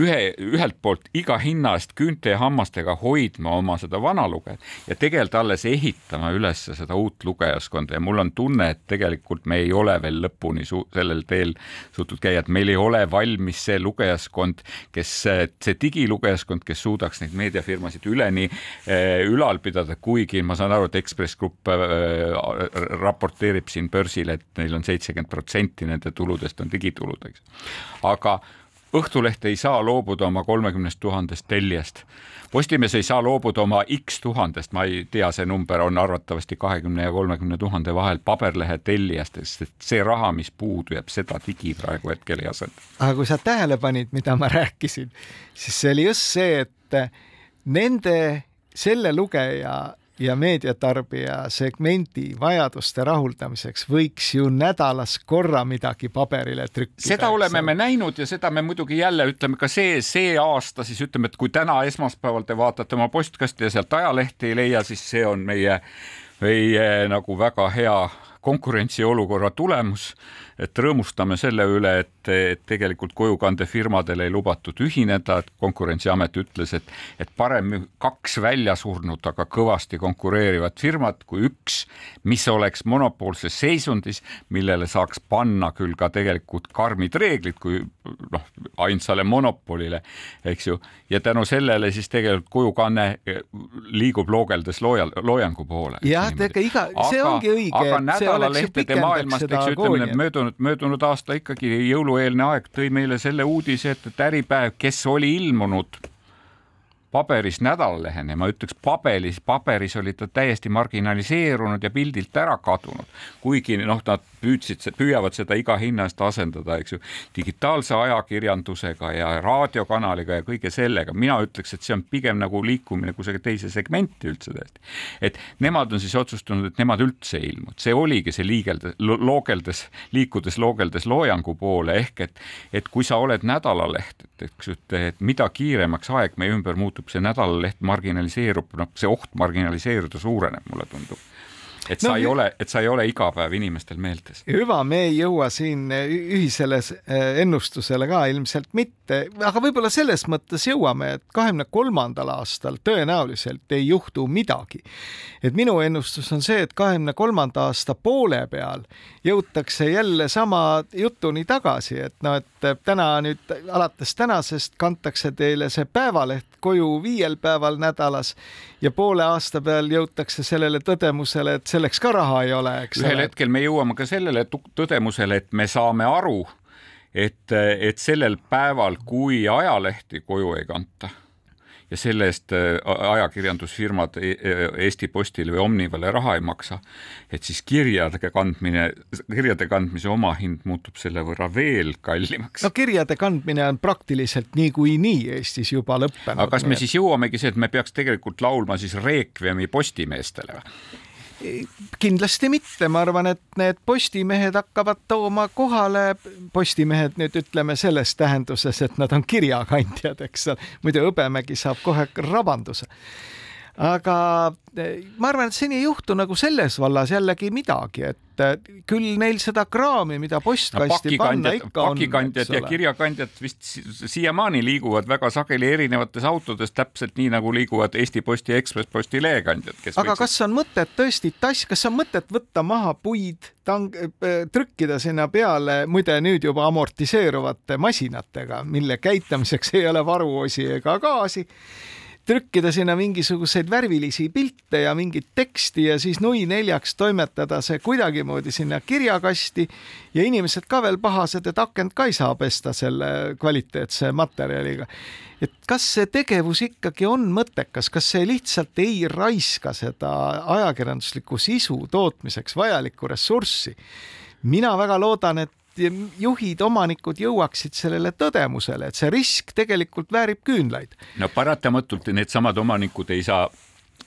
ühe, ühelt poolt iga hinna eest küünte ja hammastega hoidma oma seda vana lugejat ja tegelikult alles ehitama üles seda uut lugejaskonda ja mul on tunne, et tegelikult me ei ole veel lõpuni sellel teel suutnud käia, et meil ei ole valmis see lugejaskond, kes, see digilugejaskond, kes suudaks neid meediafirmasid üleni äh, ülal pidada, kuigi ma saan aru, et Ekspress Grupp äh, raporteerib siin börsil, et neil on seitsekümmend protsenti nende tuludest on digitulud, eks. aga Õhtuleht ei saa loobuda oma kolmekümnest tuhandest tellijast. Postimees ei saa loobuda oma X tuhandest, ma ei tea, see number on arvatavasti kahekümne ja kolmekümne tuhande vahel paberlehe tellijast, sest see raha, mis puudu jääb, seda digi praegu hetkel ei asenda. aga kui sa tähele panid, mida ma rääkisin, siis see oli just see, et nende selle lugeja ja meediatarbija segmendi vajaduste rahuldamiseks võiks ju nädalas korra midagi paberile trükkida. seda oleme me näinud ja seda me muidugi jälle ütleme ka see, see aasta siis ütleme, et kui täna esmaspäeval te vaatate oma postkasti ja sealt ajalehti ei leia, siis see on meie, meie nagu väga hea konkurentsiolukorra tulemus et rõõmustame selle üle, et, et tegelikult kojukandefirmadel ei lubatud ühineda, et Konkurentsiamet ütles, et, et parem kaks välja surnud, aga kõvasti konkureerivat firmat kui üks, mis oleks monopoolses seisundis, millele saaks panna küll ka tegelikult karmid reeglid, kui noh, ainsale monopolile, eks ju, ja tänu sellele siis tegelikult kojukanne liigub loogeldes loojal, loojangu poole. jah, ega iga, see ongi õige. aga nädalalehtede maailmast, eks ju, ütleme need möödunud möödunud, möödunud aasta ikkagi jõulueelne aeg tõi meile selle uudise, et, et Äripäev, kes oli ilmunud paberis nädalalehena ja ma ütleks paberis, paberis oli ta täiesti marginaliseerunud ja pildilt ära kadunud, kuigi noh, nad püüdsid, püüavad seda iga hinna eest asendada, eks ju, digitaalse ajakirjandusega ja raadiokanaliga ja kõige sellega. mina ütleks, et see on pigem nagu liikumine kusagile teise segmenti üldse täiesti. et nemad on siis otsustanud, et nemad üldse ei ilmu, et see oligi see liigeldes, loogeldes, liikudes loogeldes loojangu poole ehk et, et kui sa oled nädalaleht, eks ju, et, et mida kiiremaks aeg meie ümber muutub, see nädalaleht marginaliseerub, noh, see oht marginaliseeruda suureneb, mulle tundub et sa no, ei ole, et sa ei ole iga päev inimestel meeltes. hüva, me ei jõua siin ühisele äh, ennustusele ka ilmselt mitte, aga võib-olla selles mõttes jõuame, et kahekümne kolmandal aastal tõenäoliselt ei juhtu midagi. et minu ennustus on see, et kahekümne kolmanda aasta poole peal jõutakse jälle sama jutuni tagasi, et noh, et täna nüüd alates tänasest kantakse teile see päevaleht koju viiel päeval nädalas ja poole aasta peal jõutakse sellele tõdemusele, et selleks ka raha ei ole, eks ühel ole. hetkel me jõuame ka sellele tõdemusele, et me saame aru, et, et sellel päeval, kui ajalehti koju ei kanta ja selle eest äh, ajakirjandusfirmad e, e, Eesti Postile või Omnivale raha ei maksa, et siis kirjade kandmine, kirjade kandmise omahind muutub selle võrra veel kallimaks. no kirjade kandmine on praktiliselt niikuinii Eestis juba lõppenud. aga kas me siis jõuamegi see, et me peaks tegelikult laulma siis Requiemi postimeestele või? Kindlasti mitte, ma arvan, et need postimehed hakkavad tooma kohale, postimehed nüüd ütleme selles tähenduses, et nad on kirjakandjad, eks ole, muidu Hõbemägi saab kohe rabanduse aga eh, ma arvan, et seni ei juhtu nagu selles vallas jällegi midagi, et eh, küll neil seda kraami, mida postkasti no, panna ikka on. pakikandjad ja kirjakandjad vist siiamaani liiguvad väga sageli erinevates autodes, täpselt nii nagu liiguvad Eesti Posti Ekspress Posti lehekandjad. aga võiksid... kas on mõtet tõesti tass, kas on mõtet võtta maha puid, tang-, eh, trükkida sinna peale, muide nüüd juba amortiseeruvate masinatega, mille käitamiseks ei ole varuosi ega gaasi trükkida sinna mingisuguseid värvilisi pilte ja mingit teksti ja siis nui neljaks toimetada see kuidagimoodi sinna kirjakasti ja inimesed ka veel pahased, et akent ka ei saa pesta selle kvaliteetse materjaliga. et kas see tegevus ikkagi on mõttekas, kas see lihtsalt ei raiska seda ajakirjandusliku sisu tootmiseks vajalikku ressurssi? mina väga loodan, et juhid, omanikud jõuaksid sellele tõdemusele, et see risk tegelikult väärib küünlaid. no paratamatult needsamad omanikud ei saa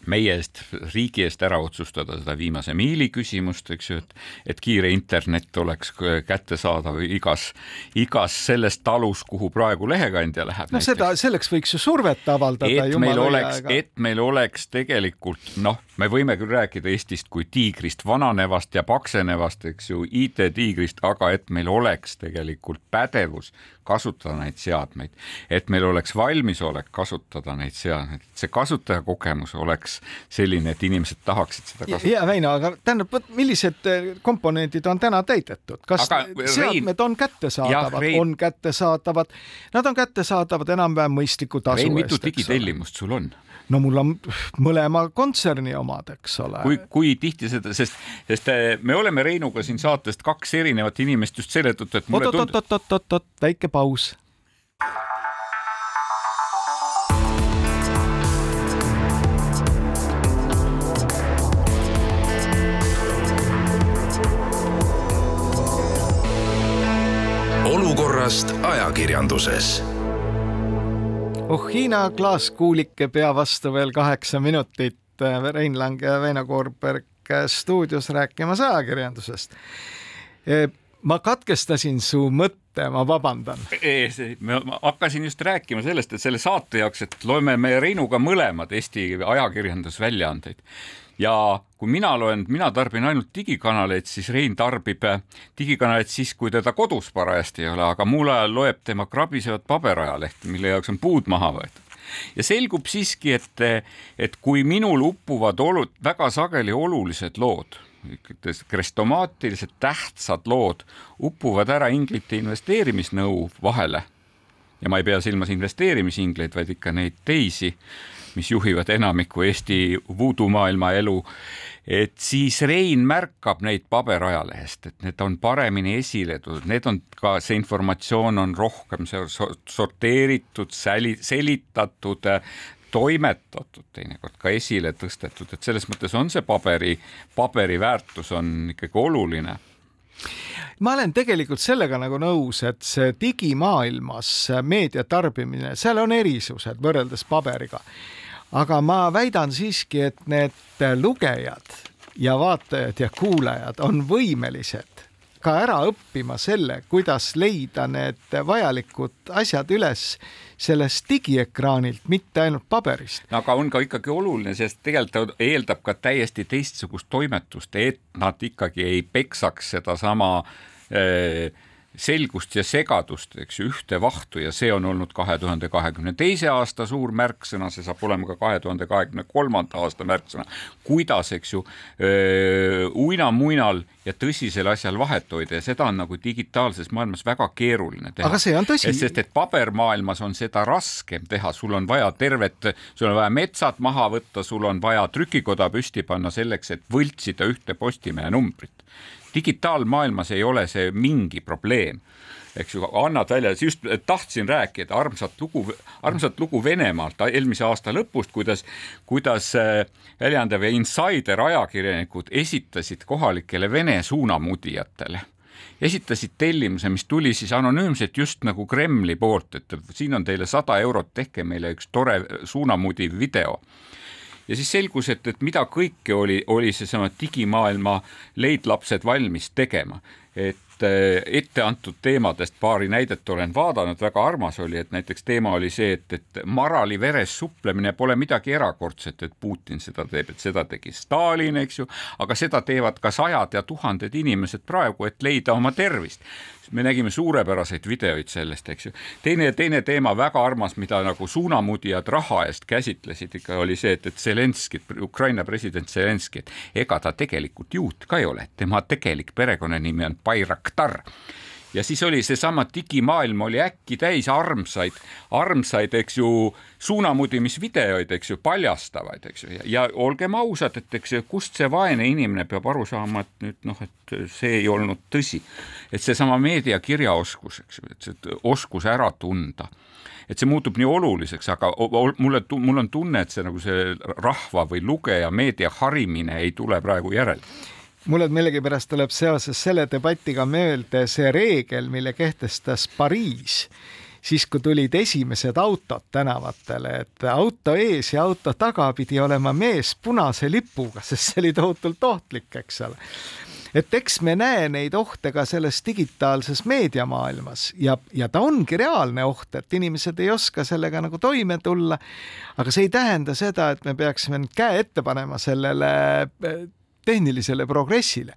meie eest, riigi eest ära otsustada seda viimase miili küsimust, eks ju, et, et kiire internet oleks kättesaadav igas, igas selles talus, kuhu praegu lehekandja läheb. no seda, selleks võiks ju survet avaldada. et meil oleks, et meil oleks tegelikult noh, me võime küll rääkida Eestist kui tiigrist, vananevast ja paksenevast, eks ju, IT-tiigrist, aga et meil oleks tegelikult pädevus kasutada neid seadmeid, et meil oleks valmisolek kasutada neid seadmeid, et see kasutajakogemus oleks selline, et inimesed tahaksid seda kasutada. ja Väino, aga tähendab, millised eh, komponendid on täna täidetud, kas aga, seadmed on kättesaadavad, on kättesaadavad, nad on kättesaadavad enam-vähem mõistliku tasu Rein, eest. mitu digitellimust sul on? No mul on mõlema kontserni omad, eks ole. kui, kui tihti seda, sest, sest eh, me oleme Reinuga siin saatest kaks erinevat inimest just selle tõttu, et mulle tundub. oot-oot-oot-oot-oot, väike paus. olukorrast ajakirjanduses oh Hiina klaaskuulike pea vastu veel kaheksa minutit. Rein Lang ja Veino Koorberg stuudios rääkimas ajakirjandusest. ma katkestasin su mõtte, ma vabandan. ma hakkasin just rääkima sellest, et selle saate jaoks, et loeme me Reinuga mõlemad Eesti ajakirjandusväljaandeid ja kui mina loen, mina tarbin ainult digikanaleid, siis Rein tarbib äh, digikanaleid siis, kui teda kodus parajasti ei ole, aga muul ajal loeb tema krabisevat paberajalehti, mille jaoks on puud maha võetud. Ja selgub siiski, et, et kui minul upuvad olud, väga sageli olulised lood, krestomaatilised tähtsad lood upuvad ära inglite investeerimisnõu vahele. Ja ma ei pea silmas investeerimisingleid, vaid ikka neid teisi mis juhivad enamikku Eesti voodoo-maailma elu, et siis Rein märkab neid paberajalehest, et need on paremini esile toodud, need on ka, see informatsioon on rohkem sorteeritud, säli-, selitatud, toimetatud teinekord ka esile tõstetud, et selles mõttes on see paberi, paberi väärtus on ikkagi oluline. Ma olen tegelikult sellega nagu nõus, et see digimaailmas meedia tarbimine, seal on erisused võrreldes paberiga aga ma väidan siiski, et need lugejad ja vaatajad ja kuulajad on võimelised ka ära õppima selle, kuidas leida need vajalikud asjad üles sellest digiekraanilt, mitte ainult paberist. aga on ka ikkagi oluline, sest tegelikult ta eeldab ka täiesti teistsugust toimetust, et nad ikkagi ei peksaks sedasama äh, selgust ja segadust, eks ju, ühte vahtu ja see on olnud kahe tuhande kahekümne teise aasta suur märksõna, see saab olema ka kahe tuhande kahekümne kolmanda aasta märksõna. kuidas, eks ju, uinamuinal ja tõsisel asjal vahet hoida ja seda on nagu digitaalses maailmas väga keeruline teha. aga see on tõsi. sest et pabermaailmas on seda raskem teha, sul on vaja tervet, sul on vaja metsad maha võtta, sul on vaja trükikoda püsti panna selleks, et võltsida ühte Postimehe numbrit digitaalmaailmas ei ole see mingi probleem. Eks ju, annad välja, just tahtsin rääkida armsat lugu, armsat lugu Venemaalt eelmise aasta lõpust, kuidas, kuidas äh, väljaandev ja insider ajakirjanikud esitasid kohalikele Vene suunamudijatele. Esitasid tellimuse, mis tuli siis anonüümselt just nagu Kremli poolt, et siin on teile sada eurot, tehke meile üks tore suunamudiv video ja siis selgus, et, et mida kõike oli, oli seesama digimaailma leidlapsed valmis tegema, et eh, ette antud teemadest paari näidet olen vaadanud, väga armas oli, et näiteks teema oli see, et, et marali veres suplemine pole midagi erakordset, et Putin seda teeb, et seda tegi Stalin, eks ju, aga seda teevad ka sajad ja tuhanded inimesed praegu, et leida oma tervist me nägime suurepäraseid videoid sellest, eks ju. teine, teine teema väga armas, mida nagu suunamudijad raha eest käsitlesid ikka oli see, et, et Zelenskit, Ukraina president Zelenski, et ega ta tegelikult juut ka ei ole, tema tegelik perekonnanimi on Bayraktar ja siis oli seesama digimaailm oli äkki täis armsaid, armsaid, eks ju, suunamudimisvideoid, eks ju, paljastavaid, eks ju, ja olgem ausad, et eks ju, kust see vaene inimene peab aru saama, et nüüd noh, et see ei olnud tõsi. et seesama meediakirjaoskus, eks ju, et see oskus ära tunda. Et see muutub nii oluliseks, aga mulle, mul on tunne, et see nagu see rahva või lugeja meedia harimine ei tule praegu järele mulle millegipärast tuleb seoses selle debatiga meelde see reegel, mille kehtestas Pariis siis, kui tulid esimesed autod tänavatele, et auto ees ja auto taga pidi olema mees punase lipuga, sest see oli tohutult ohtlik, eks ole et eks me näe neid ohte ka selles digitaalses meediamaailmas ja, ja ta ongi reaalne oht, et inimesed ei oska sellega nagu toime tulla. aga see ei tähenda seda, et me peaksime nüüd käe ette panema sellele tehnilisele progressile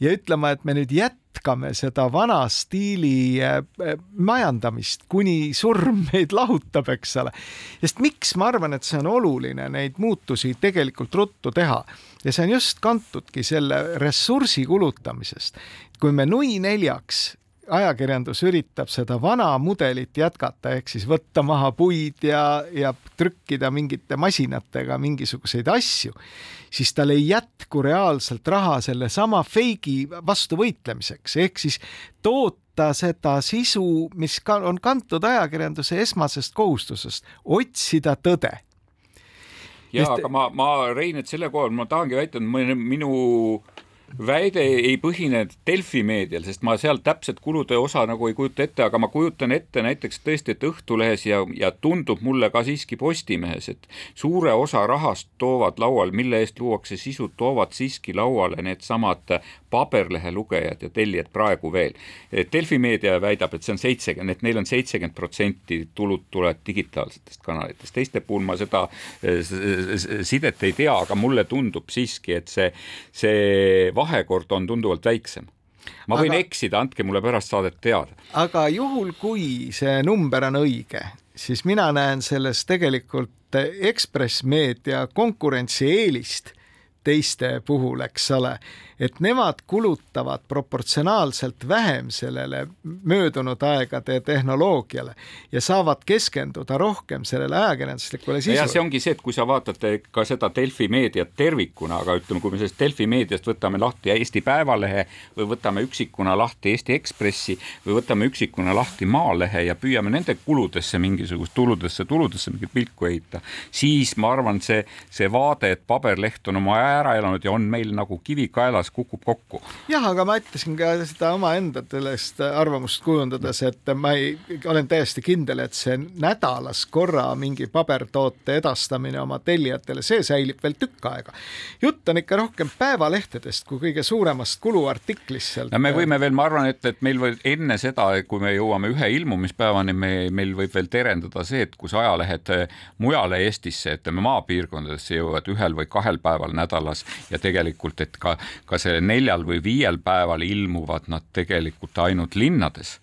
ja ütlema, et me nüüd jätkame seda vana stiili äh, majandamist, kuni surm meid lahutab, eks ole. sest miks ma arvan, et see on oluline neid muutusi tegelikult ruttu teha ja see on just kantudki selle ressursi kulutamisest. kui me nui neljaks ajakirjandus üritab seda vana mudelit jätkata, ehk siis võtta maha puid ja, ja trükkida mingite masinatega mingisuguseid asju, siis tal ei jätku reaalselt raha sellesama feigi vastu võitlemiseks, ehk siis toota seda sisu, mis ka on kantud ajakirjanduse esmasest kohustusest, otsida tõde. Ja Est... aga ma, ma Rein, et selle koha peal ma tahangi väita, et minu väide ei põhine Delfi meedial, sest ma seal täpset kulude osa nagu ei kujuta ette, aga ma kujutan ette näiteks tõesti, et Õhtulehes ja, ja tundub mulle ka siiski Postimehes, et suure osa rahast toovad laual, mille eest luuakse sisu, toovad siiski lauale needsamad paberlehe lugejad ja tellijad praegu veel. Delfi meedia väidab, et see on seitsekümmend, et neil on seitsekümmend protsenti tulud tulevad digitaalsetest kanalitest, teiste puhul ma seda sidet ei tea, aga mulle tundub siiski, et see, see vahekord on tunduvalt väiksem ma võin aga, eksida, andke mulle pärast saadet teada. aga juhul, kui see number on õige, siis mina näen selles tegelikult Ekspress Meedia konkurentsieelist teiste puhul, eks ole et nemad kulutavad proportsionaalselt vähem sellele möödunud aegade tehnoloogiale ja saavad keskenduda rohkem sellele ajakirjanduslikule sisule. ja see ongi see, et kui sa vaatad ka seda Delfi meediat tervikuna, aga ütleme, kui me sellest Delfi meediast võtame lahti Eesti Päevalehe või võtame üksikuna lahti Eesti Ekspressi või võtame üksikuna lahti Maalehe ja püüame nende kuludesse mingisugust tuludesse, tuludesse mingit pilku heita, siis ma arvan, see, see vaade, et paberleht on oma ära elanud ja on meil nagu kivi kaelas, kukub kokku. jah, aga ma ütlesin ka seda omaenda sellest arvamust kujundades, et ma ei, olen täiesti kindel, et see nädalas korra mingi pabertoote edastamine oma tellijatele, see säilib veel tükk aega. jutt on ikka rohkem päevalehtedest kui kõige suuremast kuluartiklist sealt. no me võime veel, ma arvan, et, et meil võib enne seda, kui me jõuame ühe ilmumispäevani, me, meil võib veel terendada see, et kus ajalehed mujale Eestisse, ütleme maapiirkondadesse jõuavad ühel või kahel päeval nädalas ja tegelikult, et ka, ka see neljal või viiel päeval ilmuvad nad tegelikult ainult linnades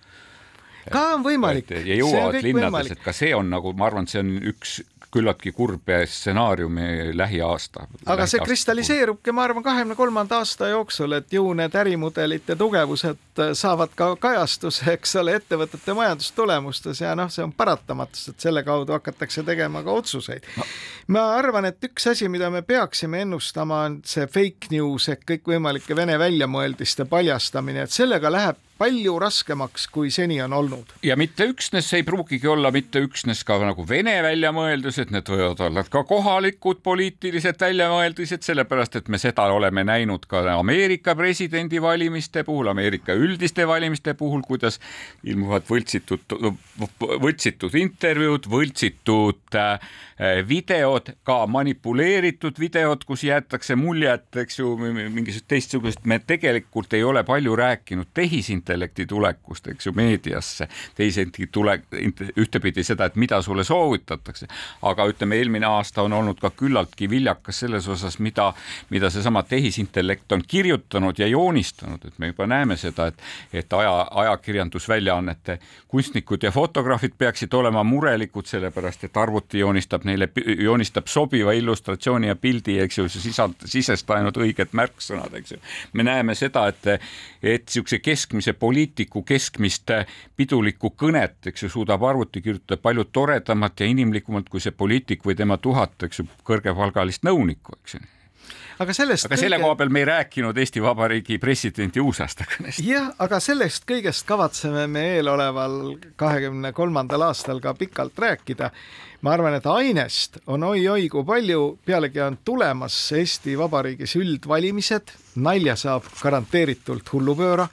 ka on võimalik. ja jõuavad linnades, et ka see on nagu, ma arvan, et see on üks küllaltki kurb stsenaariumi lähiaasta. aga see kristalliseerubki, ma arvan, kahekümne kolmanda aasta jooksul, et ju need ärimudelite tugevused saavad ka kajastuse, eks ole, ettevõtete majandustulemustes ja noh, see on paratamatus, et selle kaudu hakatakse tegema ka otsuseid no.. ma arvan, et üks asi, mida me peaksime ennustama, on see fake news ehk kõikvõimalike Vene väljamõeldiste paljastamine, et sellega läheb palju raskemaks, kui seni on olnud. ja mitte üksnes, ei pruugigi olla mitte üksnes ka nagu Vene väljamõeldused, need võivad olla ka kohalikud poliitilised väljamõeldused, sellepärast et me seda oleme näinud ka Ameerika presidendivalimiste puhul, Ameerika üldiste valimiste puhul, kuidas ilmuvad võltsitud, võltsitud intervjuud, võltsitud äh, videod, ka manipuleeritud videod, kus jäetakse mulje, et eks ju mingisugust teistsugust, me tegelikult ei ole palju rääkinud tehisintellekti tehisintellekti tulekust, eks ju, meediasse, teisiti tule, ühtepidi seda, et mida sulle soovitatakse, aga ütleme, eelmine aasta on olnud ka küllaltki viljakas selles osas, mida, mida seesama tehisintellekt on kirjutanud ja joonistanud, et me juba näeme seda, et, et aja, ajakirjandusväljaannete kunstnikud ja fotograafid peaksid olema murelikud, sellepärast et arvuti joonistab neile, joonistab sobiva illustratsiooni ja pildi, eks ju, sisald, sisesta ainult õiged märksõnad, eks ju. me näeme seda, et, et niisuguse keskmise poliitiku keskmist pidulikku kõnet, eks ju, suudab arvuti kirjutada palju toredamat ja inimlikumalt kui see poliitik või tema tuhat, eks ju, kõrgepalgalist nõunikku, eks ju aga sellest aga selle kõige... koha peal me ei rääkinud Eesti Vabariigi presidendi uusaastakõnest. jah, aga sellest kõigest kavatseme me eeloleval kahekümne kolmandal aastal ka pikalt rääkida. ma arvan, et ainest on oi-oi kui palju, pealegi on tulemas Eesti Vabariigis üldvalimised, nalja saab garanteeritult hullupööra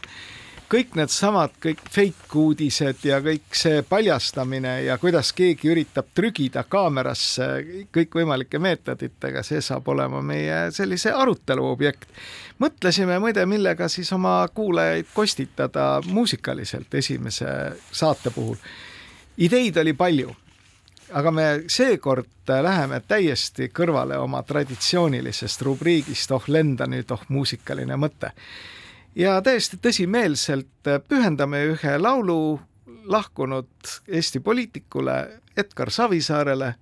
kõik needsamad, kõik fake uudised ja kõik see paljastamine ja kuidas keegi üritab trügida kaamerasse kõikvõimalike meetoditega, see saab olema meie sellise arutelu objekt. mõtlesime muide, millega siis oma kuulajaid kostitada muusikaliselt esimese saate puhul. ideid oli palju aga me seekord läheme täiesti kõrvale oma traditsioonilisest rubriigist Oh lenda nüüd, oh muusikaline mõte ja täiesti tõsimeelselt pühendame ühe laulu lahkunud Eesti poliitikule Edgar Savisaarele,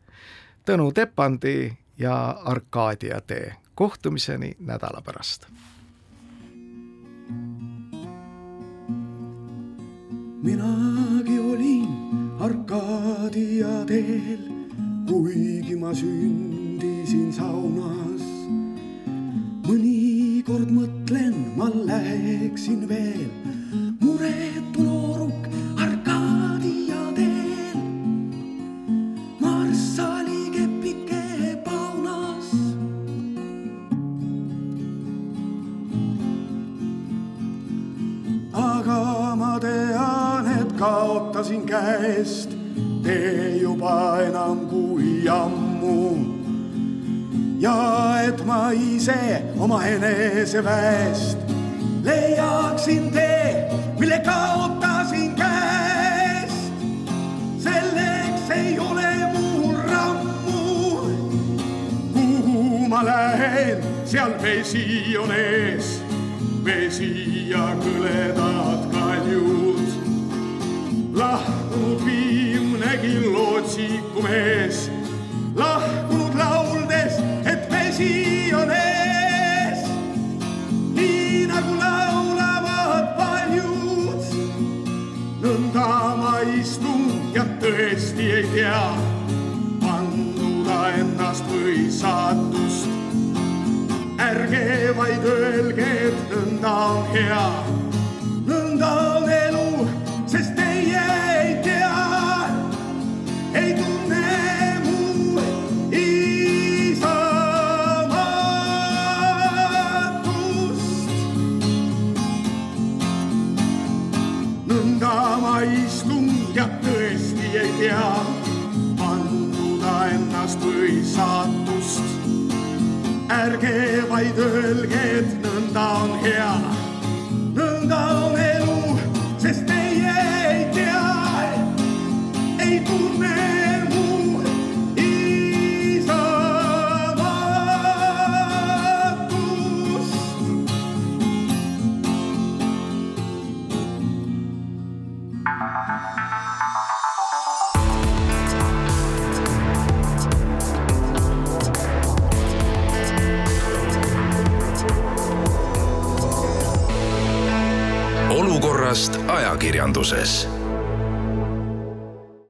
Tõnu Tepandi ja Arkaadia tee. kohtumiseni nädala pärast. minagi olin Arkaadia teel, kuigi ma sündisin saunas. Mõni mõnikord mõtlen, ma läheksin veel muretu nooruk Arkadia teel. marssali kepike paunas. aga ma tean, et kaotasin käest tee juba enam kui ammu ja et ma ise oma eneseväest leiaksin tee, mille kaotasin käest. selleks ei ole mul rammu, kuhu ma lähen, seal vesi on ees, vesi ja kõledad kaljud. lahkunud viimnegi lootsikumees, lahkunud tõesti ei tea, vanduda ennast või saatust. ärge vaid öelge, et nõnda on hea, ärge olukorrast ajakirjanduses